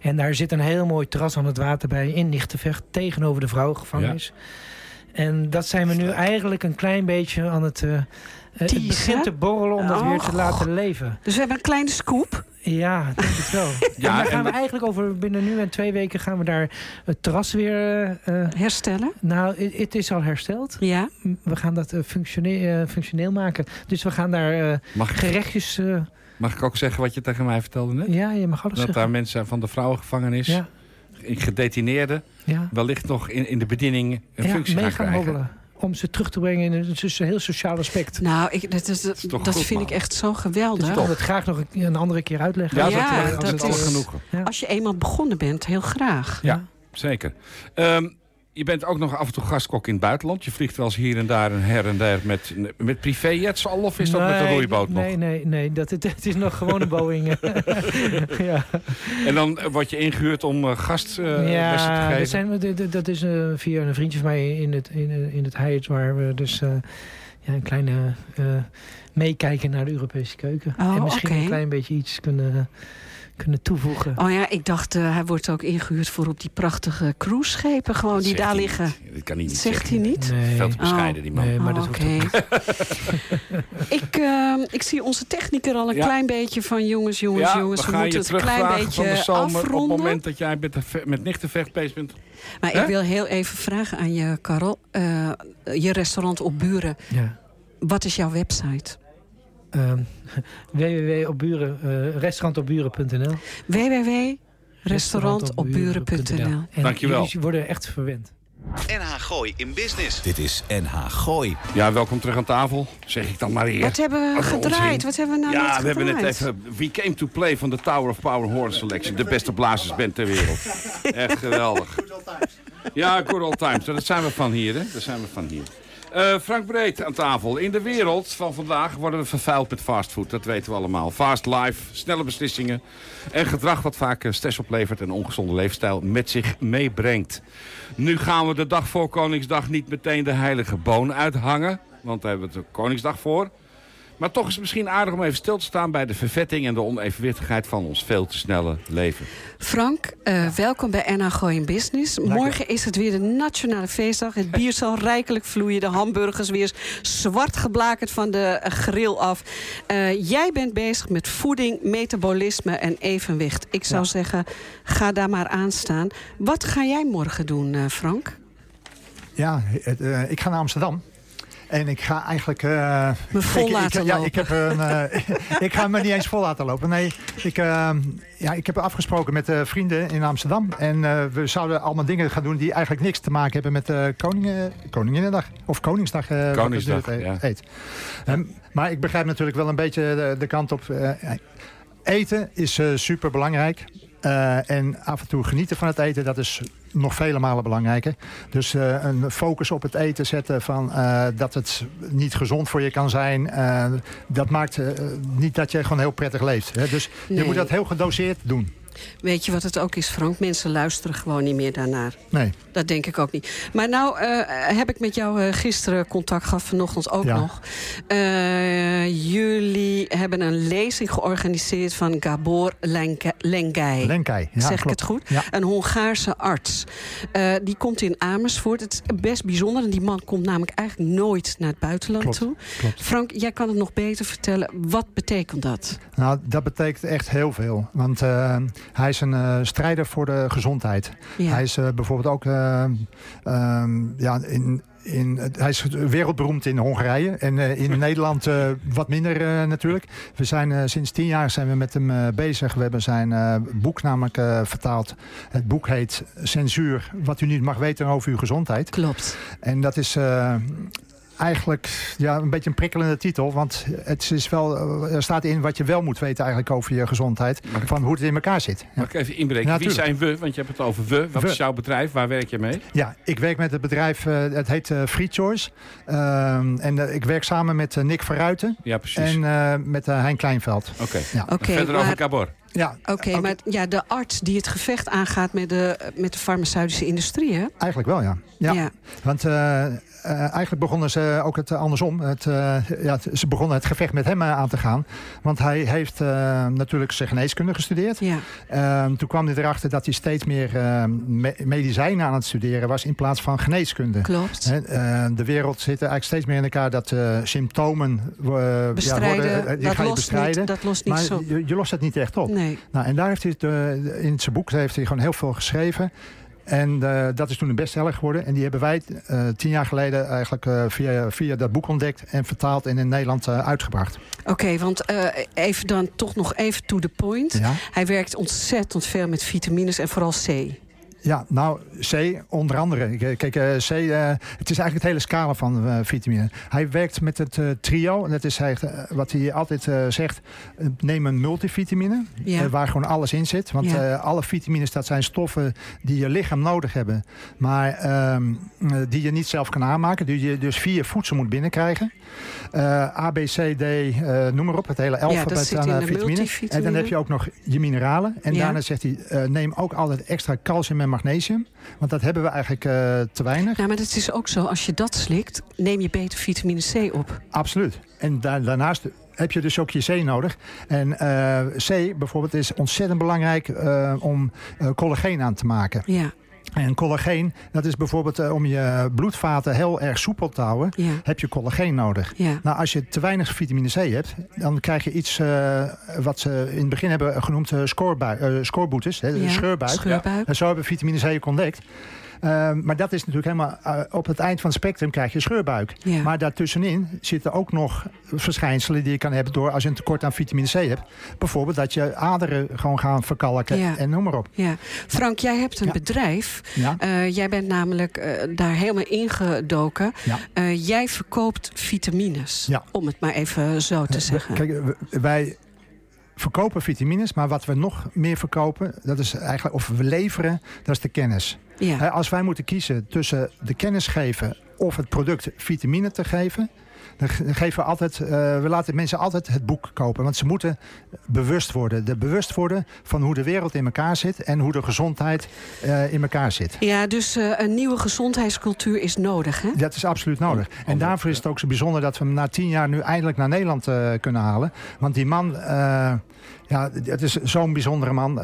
En daar zit een heel mooi terras aan het water bij in Nichtenvecht tegenover de vrouwengevangenis. En dat zijn we nu eigenlijk een klein beetje aan het... Uh, het begint te borrelen om dat weer te laten leven. Dus we hebben een kleine scoop. Ja, denk ik wel. ja, en daar gaan we eigenlijk over binnen nu en twee weken gaan we daar het terras weer... Uh, Herstellen? Nou, het is al hersteld. Ja. We gaan dat functioneel, functioneel maken. Dus we gaan daar gerechtjes... Mag ik ook zeggen wat je tegen mij vertelde net? Ja, je mag alles dat zeggen. Dat daar mensen van de vrouwengevangenis, ja. gedetineerden, ja. wellicht nog in, in de bediening een ja, functie gaan krijgen. Hobbelen om ze terug te brengen in een, een heel sociaal aspect. Nou, ik, dat, is, dat, vind ik echt zo geweldig. Dus ik wil het graag nog een, een, andere keer uitleggen. Ja, ja dat, dat, dat is genoeg. Als je eenmaal begonnen bent, heel graag. Ja, zeker. Um, je bent ook nog af en toe gastkok in het buitenland. Je vliegt wel eens hier en daar en her en der met, met privéjets al? Of is dat met een roeiboot nog? Nee, nee, nee. Dat, het, het is nog gewoon een Boeing. ja. En dan word je ingehuurd om uh, gast uh, ja, te geven? Dat, zijn, dat is uh, via een vriendje van mij in het, in, in het Hyatt... waar we dus ja, een kleine meekijken naar de Europese keuken. Oh, en misschien een klein beetje iets kunnen kunnen toevoegen. Oh ja, ik dacht, uh, hij wordt ook ingehuurd voor op die prachtige cruiseschepen gewoon die daar liggen. Dat kan hij niet Zegt hij niet? Nee. Veel te bescheiden, die man. Nee, maar oh, ik, uh, ik zie onze techniker al een klein beetje van jongens, jongens, ja, jongens. We, we moeten het een klein beetje van de zomer, afronden. Op het moment dat jij met, met nichtenvecht bezig bent. Maar ik wil heel even vragen aan je, Karel. Uh, je restaurant op Buren. Ja. Wat is jouw website? Uh, www.opburen, uh, restaurantopburen.nl www.restaurantopburen.nl Dankjewel. Jullie worden echt verwend. NH Gooi in Business. Dit is NH Gooi. Ja, welkom terug aan tafel, zeg ik dan maar hier. Wat hebben we gedraaid? Wat hebben we nou Ja, we hebben net even We Came to Play van de Tower of Power Horn Selection. De beste blazersband ter wereld. Echt geweldig. Ja, good old times. Dat zijn we van hier, hè. Dat zijn we van hier. Uh, Frank Breed aan tafel. In de wereld van vandaag worden we vervuild met fastfood. Dat weten we allemaal. Fast life, snelle beslissingen. En gedrag wat vaak eh, stress oplevert en ongezonde leefstijl met zich meebrengt. Nu gaan we de dag voor Koningsdag niet meteen de heilige boon uithangen. Want daar hebben we de Koningsdag voor. Maar toch is het misschien aardig om even stil te staan... bij de vervetting en de onevenwichtigheid van ons veel te snelle leven. Frank, uh, welkom bij NH Gooi Business. Morgen is het weer de nationale feestdag. Het bier zal rijkelijk vloeien. De hamburgers weer zwart geblakerd van de grill af. Uh, jij bent bezig met voeding, metabolisme en evenwicht. Ik zou ja. zeggen, ga daar maar aan staan. Wat ga jij morgen doen, uh, Frank? Ja, het, ik ga naar Amsterdam. En ik ga eigenlijk... Uh, me vol ik, laten ik, lopen. Ja, ik, heb een, uh, ik ga me niet eens vol laten lopen. Nee, ik, uh, ja, ik heb afgesproken met vrienden in Amsterdam. En we zouden allemaal dingen gaan doen die eigenlijk niks te maken hebben met Koningen, Koninginnedag. Of Koningsdag. Koningsdag, het, ja. Eet. Um, maar ik begrijp natuurlijk wel een beetje de, de kant op... eten is super belangrijk. Uh, en af en toe genieten van het eten, dat is nog vele malen belangrijker. Dus uh, een focus op het eten zetten van uh, dat het niet gezond voor je kan zijn. dat maakt niet dat je gewoon heel prettig leeft. Hè? Dus nee. je moet dat heel gedoseerd doen. Weet je wat het ook is, Frank? Mensen luisteren gewoon niet meer daarnaar. Nee. Dat denk ik ook niet. Maar nou uh, heb ik met jou uh, gisteren contact gehad, vanochtend ook ja. nog. Uh, jullie hebben een lezing georganiseerd van Gabor Lengai. Lengai, ja, Zeg klopt. ik het goed? Ja. Een Hongaarse arts. die komt in Amersfoort. Het is best bijzonder. En die man komt namelijk eigenlijk nooit naar het buitenland klopt, toe. Klopt. Frank, jij kan het nog beter vertellen. Wat betekent dat? Nou, dat betekent echt heel veel. Want hij is een uh, strijder voor de gezondheid. Ja. Hij is uh, bijvoorbeeld ook uh, ja, in, in, hij is wereldberoemd in Hongarije en in Nederland wat minder natuurlijk. We zijn sinds tien jaar zijn we met hem bezig. We hebben zijn boek namelijk vertaald. Het boek heet Censuur, wat u niet mag weten over uw gezondheid. Klopt. En dat is eigenlijk ja, een beetje een prikkelende titel. Want het is wel, er staat in wat je wel moet weten eigenlijk over je gezondheid. Van hoe het in elkaar zit. Mag ik even inbreken? Wie zijn we? Want je hebt het over we. Wat is jouw bedrijf? Waar werk je mee? Ja, ik werk met het bedrijf, het heet Free Choice. Ehm, en ik werk samen met Nick Verruiten. Ja, precies. En met Hein Kleinveld. Oké. Ja. Verder over Cabor. Ja, Oké, maar ja, de arts die het gevecht aangaat met de, met de farmaceutische industrie, hè? Eigenlijk wel, ja. Ja. Want uh, uh, eigenlijk begonnen ze ook het andersom. Het, uh, ja, ze begonnen het gevecht met hem aan te gaan. Want hij heeft natuurlijk zijn geneeskunde gestudeerd. Ja. Ehm, toen kwam hij erachter dat hij steeds meer me medicijnen aan het studeren was... in plaats van geneeskunde. Klopt. de wereld zit eigenlijk steeds meer in elkaar dat symptomen... bestrijden, ja, worden, die dat, lost bestrijden. Niet, dat lost niet maar zo. Je, je, lost het niet echt op. Nee. Nou, en daar heeft hij het, in zijn boek heeft hij gewoon heel veel geschreven... En uh, dat is toen een bestseller geworden. En die hebben wij uh, tien jaar geleden eigenlijk uh, via, via dat boek ontdekt... en vertaald en in Nederland uitgebracht. Oké, okay, want even dan toch nog even to the point. Ja? Hij werkt ontzettend veel met vitamines en vooral C. Ja, nou, C onder andere. Kijk, uh, C, uh, het is eigenlijk het hele scala van uh, vitamine. Hij werkt met het trio. En dat is hij, wat hij altijd zegt. neem een multivitamine. Ja. waar gewoon alles in zit. Want ja. alle vitamines, dat zijn stoffen die je lichaam nodig hebben. Maar ehm, die je niet zelf kan aanmaken. Die je dus via voedsel moet binnenkrijgen. A, B, C, D, noem maar op. Het hele alfabet ja, aan vitamine. En dan heb je ook nog je mineralen. En daarna zegt hij, neem ook altijd extra calcium en magnesium. Want dat hebben we eigenlijk uh, te weinig. Ja, maar het is ook zo, als je dat slikt, neem je beter vitamine C op. Absoluut. En da daarnaast heb je dus ook je C nodig. En uh, C bijvoorbeeld is ontzettend belangrijk uh, om collageen aan te maken. Ja. En collageen, dat is bijvoorbeeld uh, om je bloedvaten heel erg soepel te houden, ja. heb je collageen nodig. Ja. Nou, als je te weinig vitamine C hebt, dan krijg je iets uh, wat ze in het begin hebben genoemd uh, scoorboetes, hè, ja. scheurbuik. scheurbuik. En zo hebben vitamine C ontdekt. Maar dat is natuurlijk helemaal uh, op het eind van het spectrum krijg je scheurbuik. Ja. Maar daartussenin zitten ook nog verschijnselen die je kan hebben door als je een tekort aan vitamine C hebt. Bijvoorbeeld dat je aderen gewoon gaan verkalken ja. en noem maar op. Ja. Frank, jij hebt een ja. bedrijf. Ja. Uh, jij bent namelijk daar helemaal ingedoken. Ja. jij verkoopt vitamines. Om het maar even zo te zeggen. Kijk, wij verkopen vitamines, maar wat we nog meer verkopen, dat is eigenlijk, of we leveren, dat is de kennis. Ja. Als wij moeten kiezen tussen de kennis geven of het product vitamine te geven, dan geven we altijd, uh, we laten mensen altijd het boek kopen. Want ze moeten bewust worden. De bewust worden van hoe de wereld in elkaar zit en hoe de gezondheid uh, in elkaar zit. Ja, dus uh, een nieuwe gezondheidscultuur is nodig, hè? Dat is absoluut nodig. En daarvoor is het ook zo bijzonder dat we hem na tien jaar nu eindelijk naar Nederland kunnen halen. Want die man, ja, het is zo'n bijzondere man.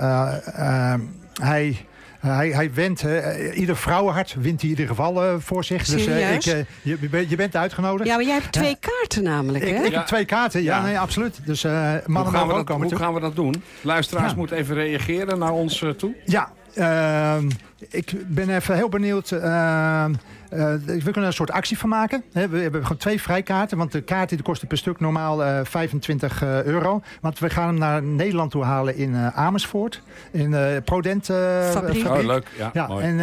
hij... Hij, hij wint, uh, ieder vrouwenhart wint hij in ieder geval uh, voor zich. Serieus? Dus ik, je, je, bent uitgenodigd. Ja, maar jij hebt twee kaarten namelijk, ik, hè? Ik heb twee kaarten, ja, ja. nee, absoluut. Dus mannen hoe gaan, we ook dat, hoe gaan we dat doen? Luisteraars ja. moeten even reageren naar ons toe. Ja, ehm, ik ben even heel benieuwd. Uh, we kunnen er een soort actie van maken. we hebben gewoon twee vrijkaarten. Want de kaarten die kosten per stuk normaal uh, 25 uh, euro. Want we gaan hem naar Nederland toe halen in uh, Amersfoort. In de Prodent fabriek. Oh, leuk. Ja, ja mooi. En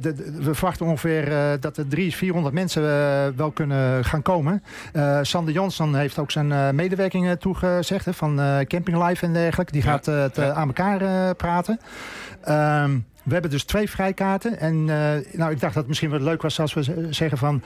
de, de, we verwachten ongeveer dat er 300, 400 mensen wel kunnen gaan komen. Sander Jonsson heeft ook zijn medewerking toegezegd. Hè, van Camping Life en dergelijke. Die gaat het aan elkaar praten. Um, we hebben dus twee vrijkaarten. En uh, nou, ik dacht dat het misschien wel leuk was als we zeggen van...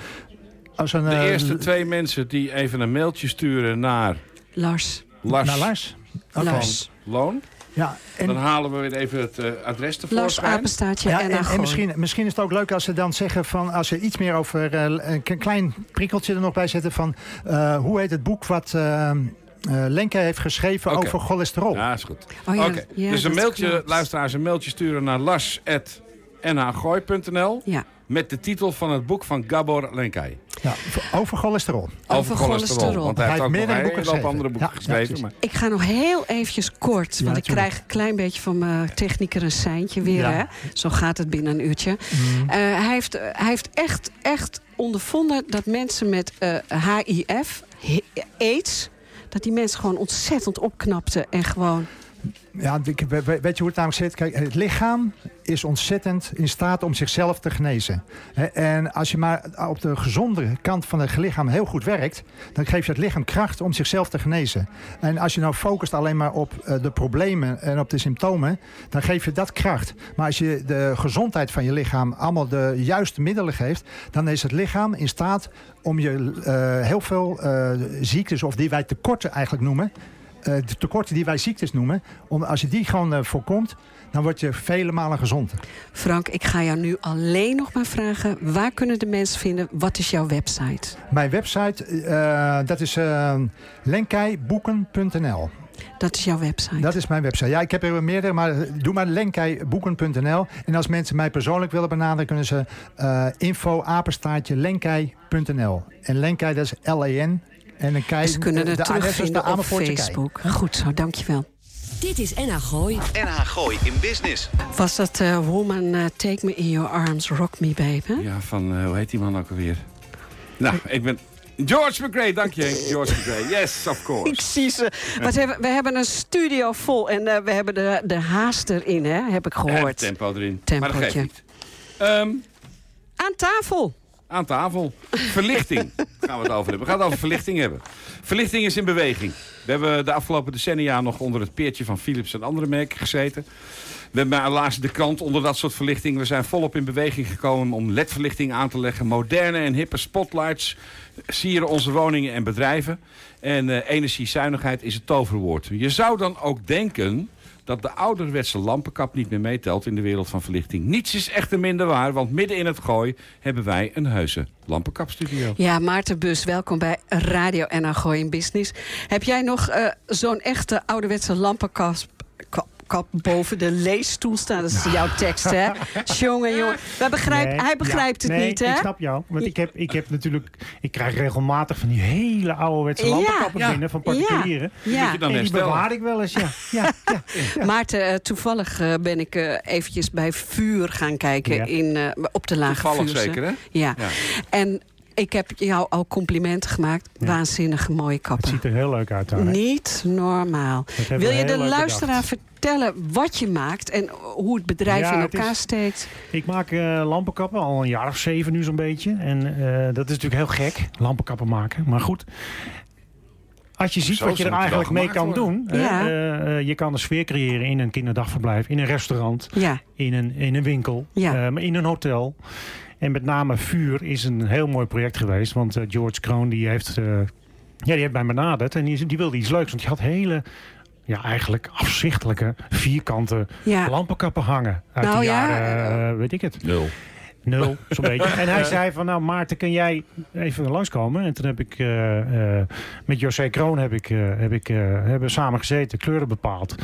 Als een, de uh, eerste twee mensen die even een mailtje sturen naar... Lars. Lars. Naar Lars. Okay. Lars. Loon. Ja, en dan halen we weer even het uh, adres tevoorschijn. Lars Apenstaatje ja, en, en, en misschien, misschien is het ook leuk als ze dan zeggen van... als ze iets meer over een klein prikkeltje er nog bij zetten van... hoe heet het boek wat... Uh, Lenke heeft geschreven okay. over cholesterol. Ja, is goed. Oh, ja, okay. ja, dus een mailtje, luisteraars, een mailtje sturen naar lars.nhgooi.nl ja. met de titel van het boek van Gabor Lenkai. Ja, over cholesterol. Over, over cholesterol. cholesterol. Want hij, hij heeft ook meer nog een hele hoop andere boeken ja, geschreven. Ja, maar. Ik ga nog heel eventjes kort, want ik krijg een klein beetje van mijn technieker een seintje weer. Hè? Zo gaat het binnen een uurtje. Mm. Uh, hij, heeft, uh, hij heeft echt, echt ondervonden dat mensen met uh, HIV, AIDS dat die mensen gewoon ontzettend opknapten en gewoon Ja, weet je hoe het namelijk zit? Kijk, het lichaam is ontzettend in staat om zichzelf te genezen. En als je maar op de gezonde kant van het lichaam heel goed werkt... dan geeft je het lichaam kracht om zichzelf te genezen. En als je nou focust alleen maar op eh, de problemen en op de symptomen... dan geef je dat kracht. Maar als je de gezondheid van je lichaam allemaal de juiste middelen geeft... dan is het lichaam in staat om je uh, heel veel uh, ziektes, of die wij tekorten eigenlijk noemen... de tekorten die wij ziektes noemen, om, als je die gewoon voorkomt dan word je vele malen gezond. Frank, ik ga jou nu alleen nog maar vragen... waar kunnen de mensen vinden? Wat is jouw website? Mijn website, uh, dat is uh, lenkeiboeken.nl. Dat is jouw website? Dat is mijn website. Ja, ik heb er meerdere, maar doe maar lenkeiboeken.nl. En als mensen mij persoonlijk willen benaderen... kunnen ze uh, info apenstaartje lenkei.nl. En lenkei, dat is L-E-N. En een kei, ze kunnen het de terugvinden op Facebook. Goed zo, dankjewel. Dit is NH Gooi. NH Gooi in business. Was dat uh, Woman uh, Take Me In Your Arms, Rock Me Baby? Ja, van, uh, hoe heet die man ook alweer? Nou, ik ben... George McRae, dank je. George McRae, yes, of course. Ik zie ze. Wat hebben, we hebben een studio vol en we hebben de, de haast erin, hè? heb ik gehoord. En tempo erin. Tempootje. Maar dat geeft niet. Um, Aan tafel. Aan tafel. Verlichting gaan we het over hebben. We gaan het over verlichting hebben. Verlichting is in beweging. We hebben de afgelopen decennia nog onder het peertje van Philips en andere merken gezeten. We hebben helaas de krant onder dat soort verlichting. We zijn volop in beweging gekomen om ledverlichting aan te leggen. Moderne en hippe spotlights sieren onze woningen en bedrijven. En uh, energiezuinigheid is het toverwoord. Je zou dan ook denken dat de ouderwetse lampenkap niet meer meetelt in de wereld van verlichting. Niets is echter minder waar, want midden in het gooi hebben wij een heuse lampenkapstudio. Ja, Maarten Bus, welkom bij Radio NH Gooi in Business. Heb jij nog uh, zo'n echte ouderwetse lampenkap kap boven de leesstoel staan. Dat is jouw tekst, hè? jongen, jongen. Begrijp, hij begrijpt het niet, hè? ik snap jou. Want ik heb, ik heb natuurlijk... Ik krijg regelmatig van die hele ouderwetse lampenkappen ja. binnen van particulieren. Ja. ja. En die bewaar ik wel eens, ja. ja, ja, Maarten, uh, toevallig uh, ben ik uh, eventjes bij vuur gaan kijken in, op de lage Toevallig zeker, hè? Ja. En ik heb jou al complimenten gemaakt. Ja. Waanzinnig mooie kappen. Het ziet er heel leuk uit. Daar, Niet normaal. Wil je de luisteraar vertellen wat je maakt en hoe het bedrijf in elkaar steekt? Ik maak uh, lampenkappen al een jaar of zeven nu zo'n beetje. En uh, dat is natuurlijk heel gek, lampenkappen maken. Maar goed, als je ziet wat je er eigenlijk mee kan doen. Ja. Uh, je kan een sfeer creëren in een kinderdagverblijf, in een restaurant, ja. in, een, in een winkel, ja. in een hotel. En met name Vuur is een heel mooi project geweest. Want uh, George Kroon die heeft, uh, ja, die heeft mij benaderd. En die, die wilde iets leuks. Want die had hele ja, eigenlijk afzichtelijke vierkante ja. lampenkappen hangen. Uit nou, de jaren, ja. uh, weet ik het. Nul. Nul, zo'n beetje. En hij zei van, nou Maarten, kun jij even langskomen? En toen heb ik uh, uh, met José Kroon heb ik, heb ik, hebben samen gezeten, kleuren bepaald.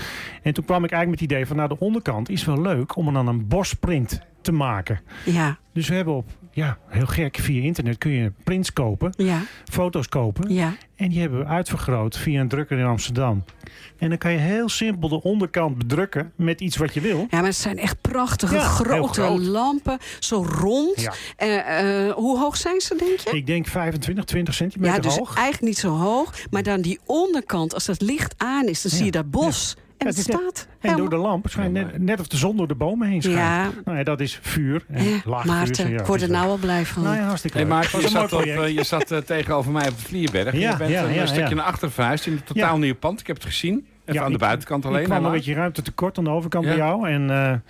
En toen kwam ik eigenlijk met het idee van, nou de onderkant is wel leuk om er dan een bosprint te maken. Ja. Dus we hebben op, ja, heel gek, via internet kun je prints kopen, ja. foto's kopen. Ja. En die hebben we uitvergroot via een drukker in Amsterdam. En dan kan je heel simpel de onderkant bedrukken met iets wat je wil. Ja, maar het zijn echt prachtige grote lampen. Zo rond. Ja. Uh, uh, hoe hoog zijn ze, denk je? Ik denk 25, 20 centimeter ja, dus hoog. eigenlijk niet zo hoog. Maar dan die onderkant, als het licht aan is, dan zie je dat bos. En het, staat En door de lamp schijnt net, net of de zon door de bomen heen schijnt. Ja. Nou ja, dat is vuur. En ja, laag Maarten, vuur. ik word er nou wel blij van. Nou ja, hartstikke hey, Maarten, je, zat op, je zat uh, tegenover mij op de Vlierberg. Ja, je bent ja, een ja, stukje naar achter verhuisd in een totaal nieuw pand. Ik heb het gezien. Even aan de buitenkant alleen. Ik kwam een beetje ruimte tekort aan de overkant bij jou. En...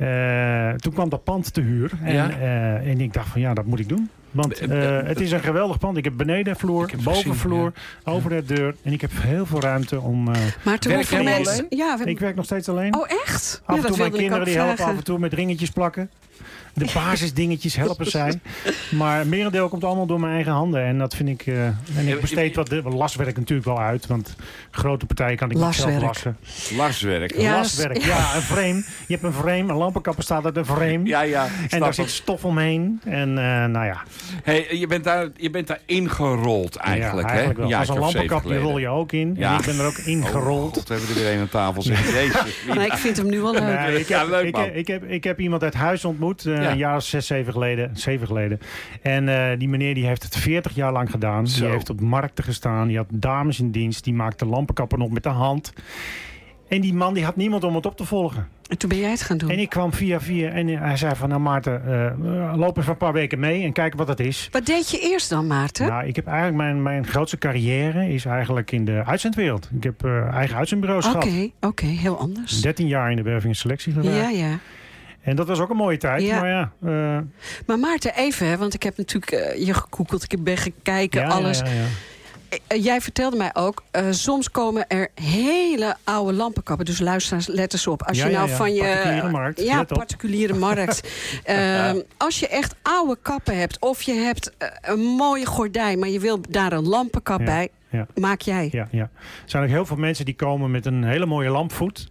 Uh, toen kwam dat pand te huur. En, ja. uh, en ik dacht van ja, dat moet ik doen. Want uh, het is een geweldig pand. Ik heb benedenvloer, bovenvloer, ja. over de deur. En ik heb heel veel ruimte om... maar te hoeveel mensen... Ja, we... Ik werk nog steeds alleen. Oh, echt? Af en toe mijn kinderen die helpen af en toe met ringetjes plakken de basisdingetjes helpen zijn. Maar merendeel komt allemaal door mijn eigen handen. En dat vind ik... Uh, en ik besteed wat, de, laswerk natuurlijk wel uit. Want grote partijen kan ik laswerk. niet zelf lassen. Laswerk. Ja, laswerk. Ja, een frame. Je hebt een frame. Een lampenkapper staat uit een frame. Ja, ja. En daar zit stof omheen. En uh, nou ja. Hey, je, bent daar, je bent daar ingerold eigenlijk. Ja, eigenlijk hè? Ja, Als een lampenkapje rol je ook in. Ja. En ik ben er ook ingerold. Oh, hebben we er weer een aan tafel zitten. Jezus. Maar ik vind hem nu wel leuk. Nee, ik, heb, ja, leuk ik, ik, heb, ik heb iemand uit huis ontmoet. Uh, een jaar of zes, zeven geleden. Zeven geleden. En uh, die meneer die heeft het 40 jaar lang gedaan. Zo. Die heeft op markten gestaan. Die had dames in dienst. Die maakte lampenkappen nog met de hand. En die man die had niemand om het op te volgen. En toen ben jij het gaan doen? En ik kwam via via en hij zei van... nou Maarten, uh, loop eens een paar weken mee en kijk wat het is. Wat deed je eerst dan, Maarten? Nou, ik heb eigenlijk mijn, mijn grootste carrière is eigenlijk in de uitzendwereld. Ik heb uh, eigen uitzendbureaus okay, gehad. Oké, oké, heel anders. 13 jaar in de werving en selectie gewerkt. Ja, ja. En dat was ook een mooie tijd. Ja. Maar, ja, uh... maar Maarten, even, want ik heb natuurlijk je gekoekeld. Ik ben gekeken, ja, alles. Ja, eh, jij vertelde mij ook, uh, soms komen er hele oude lampenkappen. Dus luisteraars, let eens op. Als ja, je nou ja, van je. Particuliere markt. Ja, particuliere markt. uh, als je echt oude kappen hebt, of je hebt uh, een mooie gordijn, maar je wil daar een lampenkap bij, maak jij. Ja, ja. Er zijn ook heel veel mensen die komen met een hele mooie lampvoet.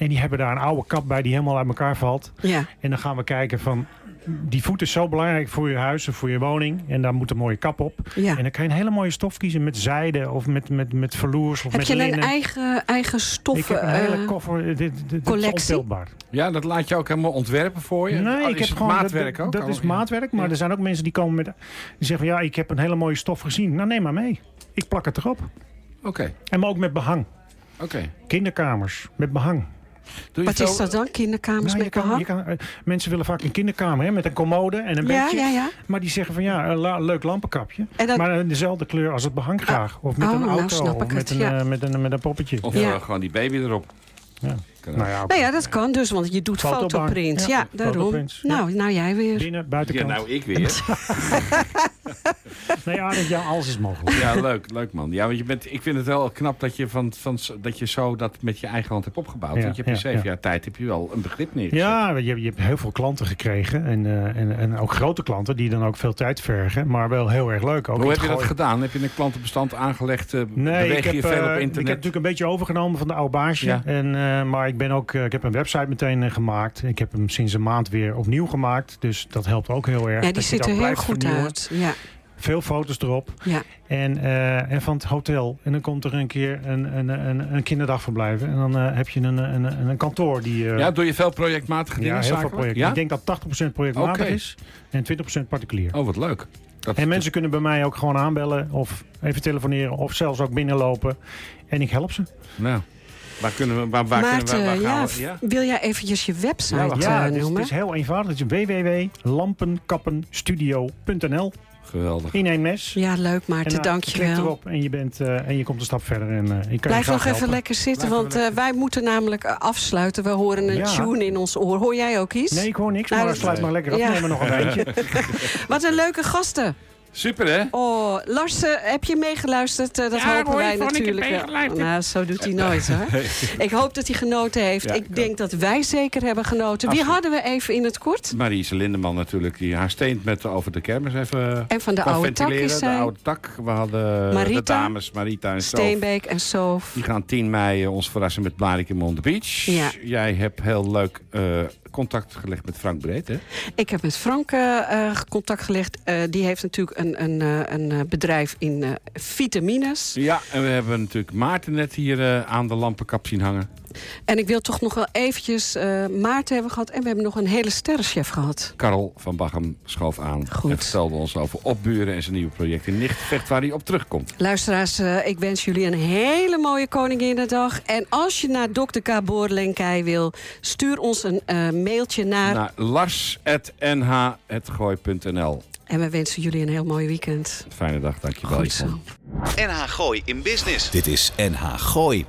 En die hebben daar een oude kap bij die helemaal uit elkaar valt. Ja. En dan gaan we kijken van die voet is zo belangrijk voor je huis of voor je woning. En daar moet een mooie kap op. Ja. En dan kan je een hele mooie stof kiezen met zijde of met, met, met verloers of Heb met je linnen. een eigen, eigen stoffen Ik heb een hele koffer. Dit, dit, dit collectie? is ontelbaar. Ja, dat laat je ook helemaal ontwerpen voor je? Nee, oh, ik heb gewoon maatwerk dat, ook? Dat Oh, is maatwerk, maar Ja. er zijn ook mensen die komen met... Die zeggen van ja, ik heb een hele mooie stof gezien. Nou, neem maar mee. Ik plak het erop. Oké, En maar ook met behang. oké. Kinderkamers met behang. Doe je Wat is dat dan? Kinderkamers Nou, met kan, behang? kan, eh, mensen willen vaak een kinderkamer hè, met een commode en een Ja, bedje. ja, ja. Maar die zeggen van ja, een la- leuk lampenkapje. En dat- Maar eh, dezelfde kleur als het behang graag. Of met Oh, een nou auto. of met, het, een, ja. eh, met, een, met een poppetje. Of Ja. eh, gewoon die baby erop. Ja. Nou ja, Nou ja, dat kan dus, want je doet Fotobank. fotoprints. Ja, Ja, daarom. ja. Nou, nou jij weer. binnen, Ja, buitenkant. nou, ik weer. Nee, ja, dat, ja, alles is mogelijk. Ja, leuk, leuk man. Ja, want je bent, ik vind het wel knap dat je, van, van, dat je zo dat met je eigen hand hebt opgebouwd. Ja, want je hebt in zeven ja. jaar tijd heb je wel een begrip neergezet. Ja, je, je hebt heel veel klanten gekregen. En, eh, en, en ook grote klanten die dan ook veel tijd vergen. Maar wel heel erg leuk. Ook Hoe heb je dat gedaan? Heb je een klantenbestand aangelegd? eh, Nee, ik je heb, veel eh, op ik heb internet? natuurlijk een beetje overgenomen van de oude baasje. Ja. En, eh, maar ik, ben ook, eh, ik heb een website meteen eh, gemaakt. Ik heb hem sinds een maand weer opnieuw gemaakt. Dus dat helpt ook heel erg. Ja, die dat je ziet dat er heel blijft goed vernieuwen. uit. Ja, Veel foto's erop. ja. En, eh, en van het hotel. En dan komt er een keer een, een, een, een kinderdagverblijf. En dan eh, heb je een, een, een, een kantoor die... eh, Ja, doe je veel projectmatige dingen? ja, heel veel projecten. Ja? Ik denk dat 80% projectmatig is. En 20% particulier. Oh, wat leuk. Dat, En mensen kunnen bij mij ook gewoon aanbellen. Of even telefoneren. Of zelfs ook binnenlopen. En ik help ze. Nou, waar kunnen we... Waar, waar Maarten, kunnen we, waar gaan ja, we- ja? wil jij eventjes je website Ja, wacht. Ja, het is, noemen? het is heel eenvoudig. Het is www.lampenkappenstudio.nl Geweldig. In één mes. Ja, leuk Maarten, En, eh, dank je klik wel. erop en je, bent, eh, en je komt een stap verder. En, eh, ik kan Blijf je nog even helpen. lekker zitten, Blijf want eh, wij moeten namelijk afsluiten. We horen een Ja. tune in ons oor. Hoor jij ook iets? Nee, ik hoor niks, Nou, maar dat- sluit maar lekker af. Ja. Neem maar nog een eentje. Wat een leuke gasten. Super, hè? Oh, Lars, heb je meegeluisterd? Eh, dat Ja, hopen wij vond ik heb natuurlijk. meegeluisterd. nou, zo doet hij nooit, hoor. ik hoop dat hij genoten heeft. Ja, ik ik denk dat wij zeker hebben genoten. Wie Absoluut. hadden we even in het kort? Mariese Lindeman natuurlijk, die haar steent met over de kermis even En van de oude tak ventileren. is De oude tak. We hadden Marita, de dames, Marita en Sof. Steenbeek en Soof. Die gaan 10 mei eh, ons verrassen met Blarikum on the Beach. Ja. Jij hebt heel leuk eh, contact gelegd met Frank Breed, hè? Ik heb met Frank eh, eh, contact gelegd. Eh, die heeft natuurlijk een, een, een bedrijf in vitamines. Ja, en we hebben natuurlijk Maarten net hier aan de lampenkap zien hangen. En ik wil toch nog wel eventjes eh, Maarten hebben gehad. En we hebben nog een hele sterrenchef gehad. Karel van Bachem schoof aan Goed. en vertelde ons over Opburen en zijn nieuwe project in Nichtvecht waar hij op terugkomt. Luisteraars, eh, ik wens jullie een hele mooie Koninginnedag. En als je naar Dr. K. Boorlenkij wil, stuur ons een eh, mailtje naar... Naar lars.nh.gooi.nl En we wensen jullie een heel mooi weekend. Fijne dag, dankjewel. Goed zo. NH Gooi in Business. Dit is NH Gooi.